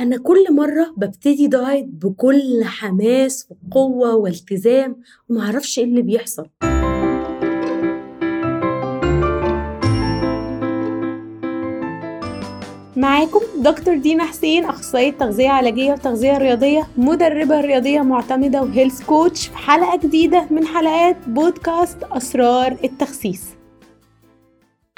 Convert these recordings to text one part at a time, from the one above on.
أنا كل مرة ببتدي دايت بكل حماس وقوة والتزام ومعرفش إيه اللي بيحصل. معاكم دكتور دينا حسين أخصائية تغذية علاجية وتغذية رياضية مدربة رياضية معتمدة وهيلث كوتش في حلقة جديدة من حلقات بودكاست أسرار التخسيس.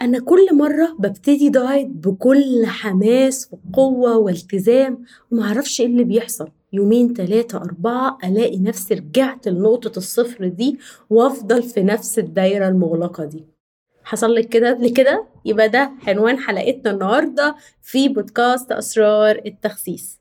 أنا كل مرة ببتدي دايت بكل حماس وقوة والتزام ومعرفش إيه اللي بيحصل. يومين تلاتة أربعة ألاقي نفسي رجعت لنقطة الصفر دي وأفضل في نفس الدايرة المغلقة دي. حصل لك كده قبل كده؟ يبقى ده عنوان حلقتنا النهاردة في بودكاست أسرار التخسيس.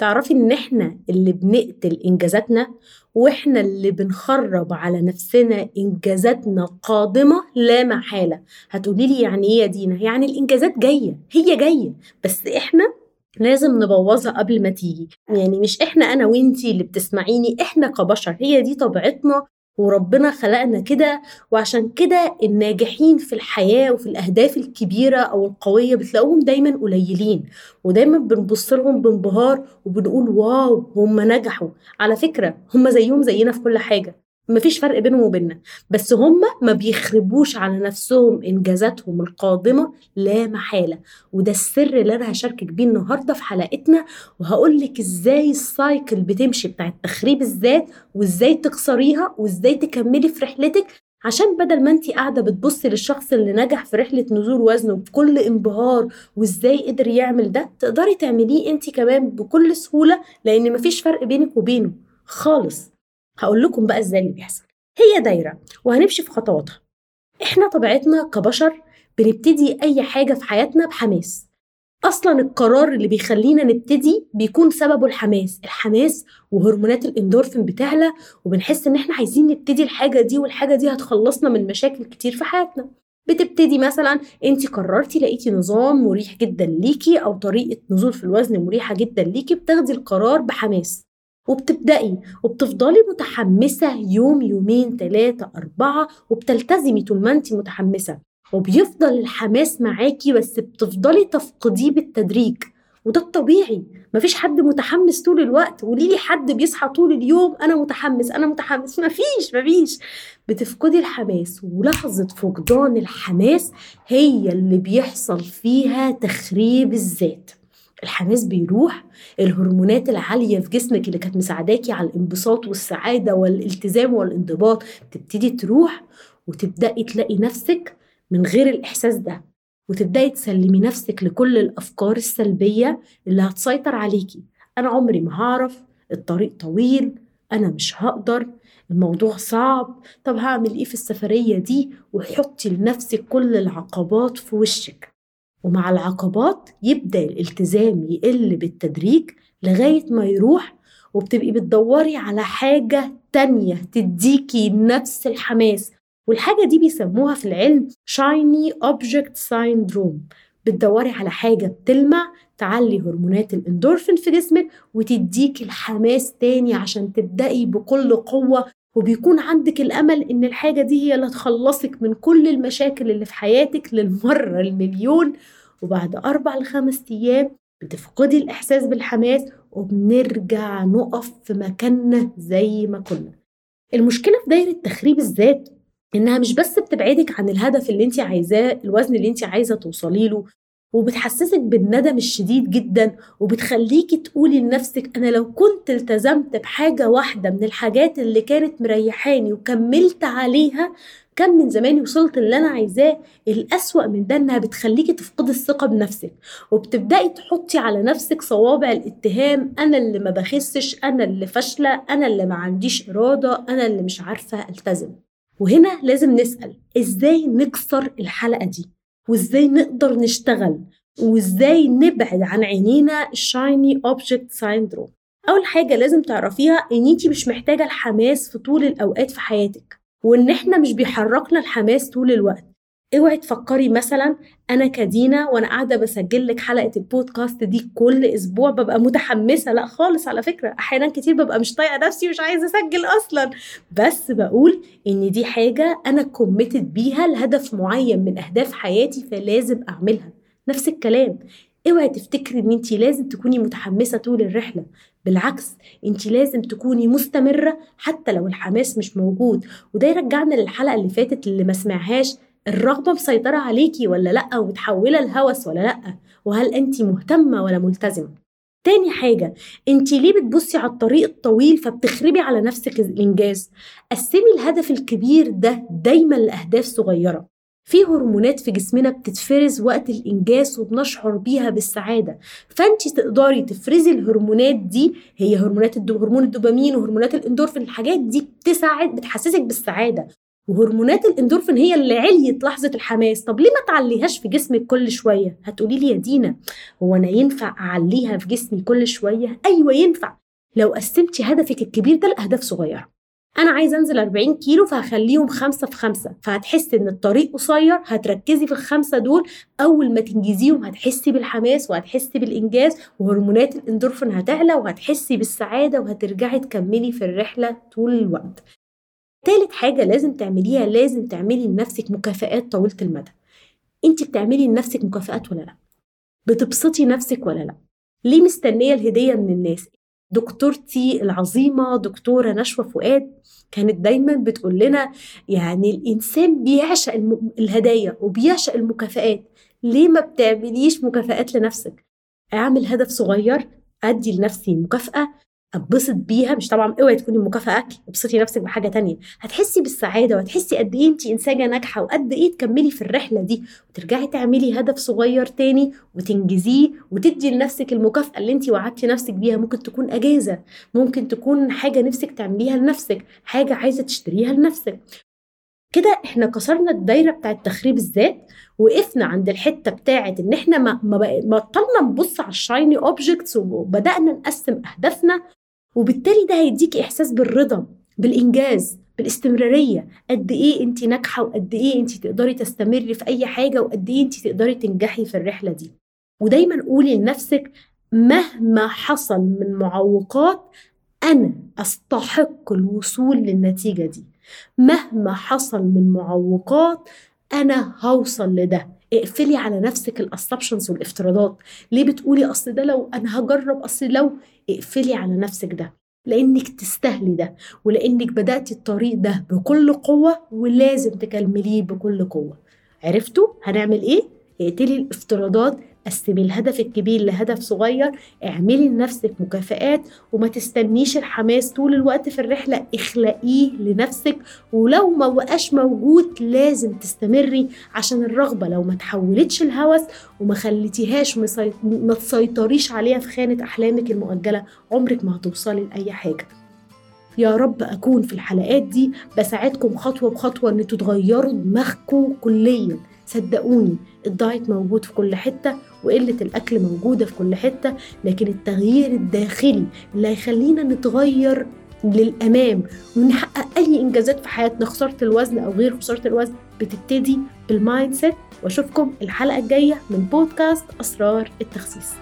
تعرفي إن إحنا اللي بنقتل إنجازاتنا وإحنا اللي بنخرب على نفسنا إنجازاتنا قادمة لا محالة. هتقولي لي يعني إيه يا دينا؟ يعني الإنجازات جاية هي جاية بس إحنا لازم نبوظها قبل ما تيجي. يعني مش إحنا أنا وإنتي اللي بتسمعيني إحنا كبشر هي دي طبيعتنا. وربنا خلقنا كده وعشان كده الناجحين في الحياة وفي الأهداف الكبيرة أو القوية بتلاقوهم دايما قليلين ودايما بنبص لهم بانبهار وبنقول واو هم نجحوا. على فكرة هم زيهم زينا في كل حاجة. مفيش فرق بينهم وبيننا. بس هم ما بيخربوش على نفسهم إنجازاتهم القادمة لا محالة. وده السر اللي أنا هشاركك بيه النهارده في حلقتنا. وهقول لك إزاي السايكل بتمشي بتاعت تخريب الذات وإزاي تكسريها وإزاي تكملي في رحلتك. عشان بدل ما أنت قاعدة بتبصي للشخص اللي نجح في رحلة نزول وزنه بكل انبهار وإزاي قدر يعمل ده تقدري تعمليه أنت كمان بكل سهولة لأن مفيش فرق بينك وبينه خالص. هقول لكم بقى إزاي اللي بيحصل. هي دايرة وهنمشي في خطواتها. إحنا طبيعتنا كبشر بنبتدي أي حاجة في حياتنا بحماس. أصلا القرار اللي بيخلينا نبتدي بيكون سببه الحماس. الحماس وهرمونات الإندورفين بتعلى وبنحس إن إحنا عايزين نبتدي الحاجة دي والحاجة دي هتخلصنا من مشاكل كتير في حياتنا. بتبتدي مثلا انت قررتي لقيتي نظام مريح جدا ليكي أو طريقة نزول في الوزن مريحة جدا ليكي بتاخدي القرار بحماس. وبتبدأي وبتفضلي متحمسة يوم يومين تلاتة أربعة وبتلتزمي طول ما انت متحمسة. وبيفضل الحماس معاكي بس بتفضلي تفقديه بالتدريج. وده الطبيعي. مفيش حد متحمس طول الوقت. قولي لي حد بيصحى طول اليوم أنا متحمس أنا متحمس. مفيش مفيش. بتفقدي الحماس. ولحظة فقدان الحماس هي اللي بيحصل فيها تخريب الذات. الحماس بيروح الهرمونات العالية في جسمك اللي كانت مساعداكي على الانبساط والسعادة والالتزام والانضباط تبتدي تروح وتبدأي تلاقي نفسك من غير الإحساس ده وتبدأي تسلمي نفسك لكل الأفكار السلبية اللي هتسيطر عليكي. أنا عمري ما هعرف الطريق طويل أنا مش هقدر الموضوع صعب طب هعمل إيه في السفرية دي؟ وحطي لنفسك كل العقبات في وشك. ومع العقبات يبدأ الالتزام يقل بالتدريج لغاية ما يروح وبتبقي بتدوري على حاجة تانية تديكي نفس الحماس. والحاجة دي بيسموها في العلم shiny object syndrome بتدوري على حاجة بتلمع تعلي هرمونات الإندورفين في جسمك وتديك الحماس تاني عشان تبدأي بكل قوة وبيكون عندك الأمل إن الحاجة دي هي اللي تخلصك من كل المشاكل اللي في حياتك للمرة المليون. وبعد أربع لخمس أيام بتفقدي الإحساس بالحماس وبنرجع نقف في مكاننا زي ما كنا. المشكلة في دايرة تخريب الذات إنها مش بس بتبعدك عن الهدف اللي انت عايزاه الوزن اللي انت عايزة توصلي له وبتحسسك بالندم الشديد جدا وبتخليكي تقولي لنفسك أنا لو كنت التزمت بحاجة واحدة من الحاجات اللي كانت مريحاني وكملت عليها كان من زماني وصلت اللي أنا عايزاه الأسوأ من ده إنها بتخليكي تفقدي الثقة بنفسك وبتبدأي تحطي على نفسك صوابع الاتهام أنا اللي ما بخسش أنا اللي فاشلة أنا اللي ما عنديش إرادة أنا اللي مش عارفة ألتزم. وهنا لازم نسأل إزاي نكسر الحلقة دي؟ وإزاي نقدر نشتغل وإزاي نبعد عن عينينا ال shiny object syndrome أول حاجة لازم تعرفيها إن انت مش محتاجة الحماس في طول الأوقات في حياتك وإن إحنا مش بيحركنا الحماس طول الوقت. اوعي تفكري مثلا أنا كدينا وأنا قاعدة بسجل لك حلقة البودكاست دي كل أسبوع ببقى متحمسة. لا خالص على فكرة أحيانا كتير ببقى مش طايقة نفسي ومش عايزة أسجل أصلا. بس بقول إن دي حاجة أنا كوميتد بيها لهدف معين من أهداف حياتي فلازم أعملها. نفس الكلام. اوعي تفتكري إن انت لازم تكوني متحمسة طول الرحلة. بالعكس انت لازم تكوني مستمرة حتى لو الحماس مش موجود. وده يرجعنا للحلقة اللي فاتت اللي ما سمعهاش. الرغبة مسيطره عليكي ولا لأ؟ ومتحولة لهوس ولا لأ؟ وهل انت مهتمة ولا ملتزمة؟ تاني حاجة انت ليه بتبصي على الطريق الطويل فبتخربي على نفسك الإنجاز؟ قسمي الهدف الكبير ده دايما لأهداف صغيرة. في هرمونات في جسمنا بتتفرز وقت الإنجاز وبنشعر بيها بالسعادة. فانت تقدري تفرزي الهرمونات دي هي هرمونات الدو هرمون الدوبامين وهرمونات الإندورفين الحاجات دي بتساعد بتحسسك بالسعادة. وهرمونات الاندورفين هي اللي عليت لحظة الحماس. طب ليه ما تعليهاش في جسمك كل شوية؟ هتقولي لي يا دينا هو أنا ينفع أعليها في جسمي كل شوية؟ أيوه ينفع. لو قسمتي هدفك الكبير ده لأهداف صغيرة. أنا عايزه أنزل 40 كيلو فهخليهم خمسة في خمسة. فهتحسي إن الطريق قصير هتركزي في الخمسة دول. أول ما تنجزيهم هتحسي بالحماس وهتحسي بالإنجاز وهرمونات الاندورفين هتعلى وهتحسي بالسعادة وهترجعي تكملي في الرحلة طول الوقت. تالت حاجة لازم تعمليها لازم تعملي لنفسك مكافآت طويلة المدى. انت بتعملي لنفسك مكافآت ولا لأ؟ بتبسطي نفسك ولا لأ؟ ليه مستنية الهدية من الناس؟ دكتورتي العظيمة دكتورة نشوى فؤاد كانت دايما بتقول لنا يعني الإنسان بيعشق الم... الهدايا وبيعشق المكافآت. ليه ما بتعمليش مكافآت لنفسك؟ أعمل هدف صغير أدي لنفسي مكافأة اتبسط بيها مش طبعا اوعي تكوني مكافأة أكل ابسطي نفسك بحاجة تانية. هتحسي بالسعادة وهتحسي قد إيه انت انسانه ناجحة وقد إيه تكملي في الرحلة دي. وترجعي تعملي هدف صغير تاني وتنجزيه وتدي لنفسك المكافأة اللي انت وعدتي نفسك بيها. ممكن تكون أجازة ممكن تكون حاجة نفسك تعمليها لنفسك حاجة عايزة تشتريها لنفسك. كده إحنا كسرنا الدايرة بتاعت تخريب الذات وقفنا عند الحتة بتاعت إن إحنا ما بطلنا نبص على الشايني اوبجكتس وبدأنا نقسم أهدافنا. وبالتالي ده هيديكي إحساس بالرضا بالإنجاز بالاستمرارية. قد إيه أنت ناجحة وقد إيه أنت تقدري تستمري في أي حاجة وقد إيه أنت تقدري تنجحي في الرحلة دي. ودايما قولي لنفسك مهما حصل من معوقات أنا أستحق الوصول للنتيجة دي. مهما حصل من معوقات أنا هوصل لده. اقفلي على نفسك الاسبشنز والافتراضات. ليه بتقولي أصل ده لو أنا هجرب؟ أصل لو اقفلي على نفسك ده. لأنك تستاهلي ده ولأنك بداتي الطريق ده بكل قوة ولازم تكمليه بكل قوة. عرفتوا هنعمل إيه؟ اقتلي الافتراضات قسمي الهدف الكبير لهدف صغير اعملي لنفسك مكافآت وما تستنيش الحماس طول الوقت في الرحلة اخلقيه لنفسك. ولو ما بقاش موجود لازم تستمري عشان الرغبة. لو ما تحولتش الهوس وما خليتيهاش ما تسيطريش عليها في خانة أحلامك المؤجلة عمرك ما هتوصلي لأي حاجة. يا رب أكون في الحلقات دي بساعدكم خطوة بخطوة إن تغيروا دماغكم كليا. صدقوني الدايت موجود في كل حتة وقلة الأكل موجودة في كل حتة لكن التغيير الداخلي اللي هيخلينا نتغير للأمام ونحقق أي إنجازات في حياتنا خسارة الوزن أو غير خسارة الوزن بتبتدي بال mindset. وأشوفكم الحلقة الجاية من بودكاست أسرار التخسيس.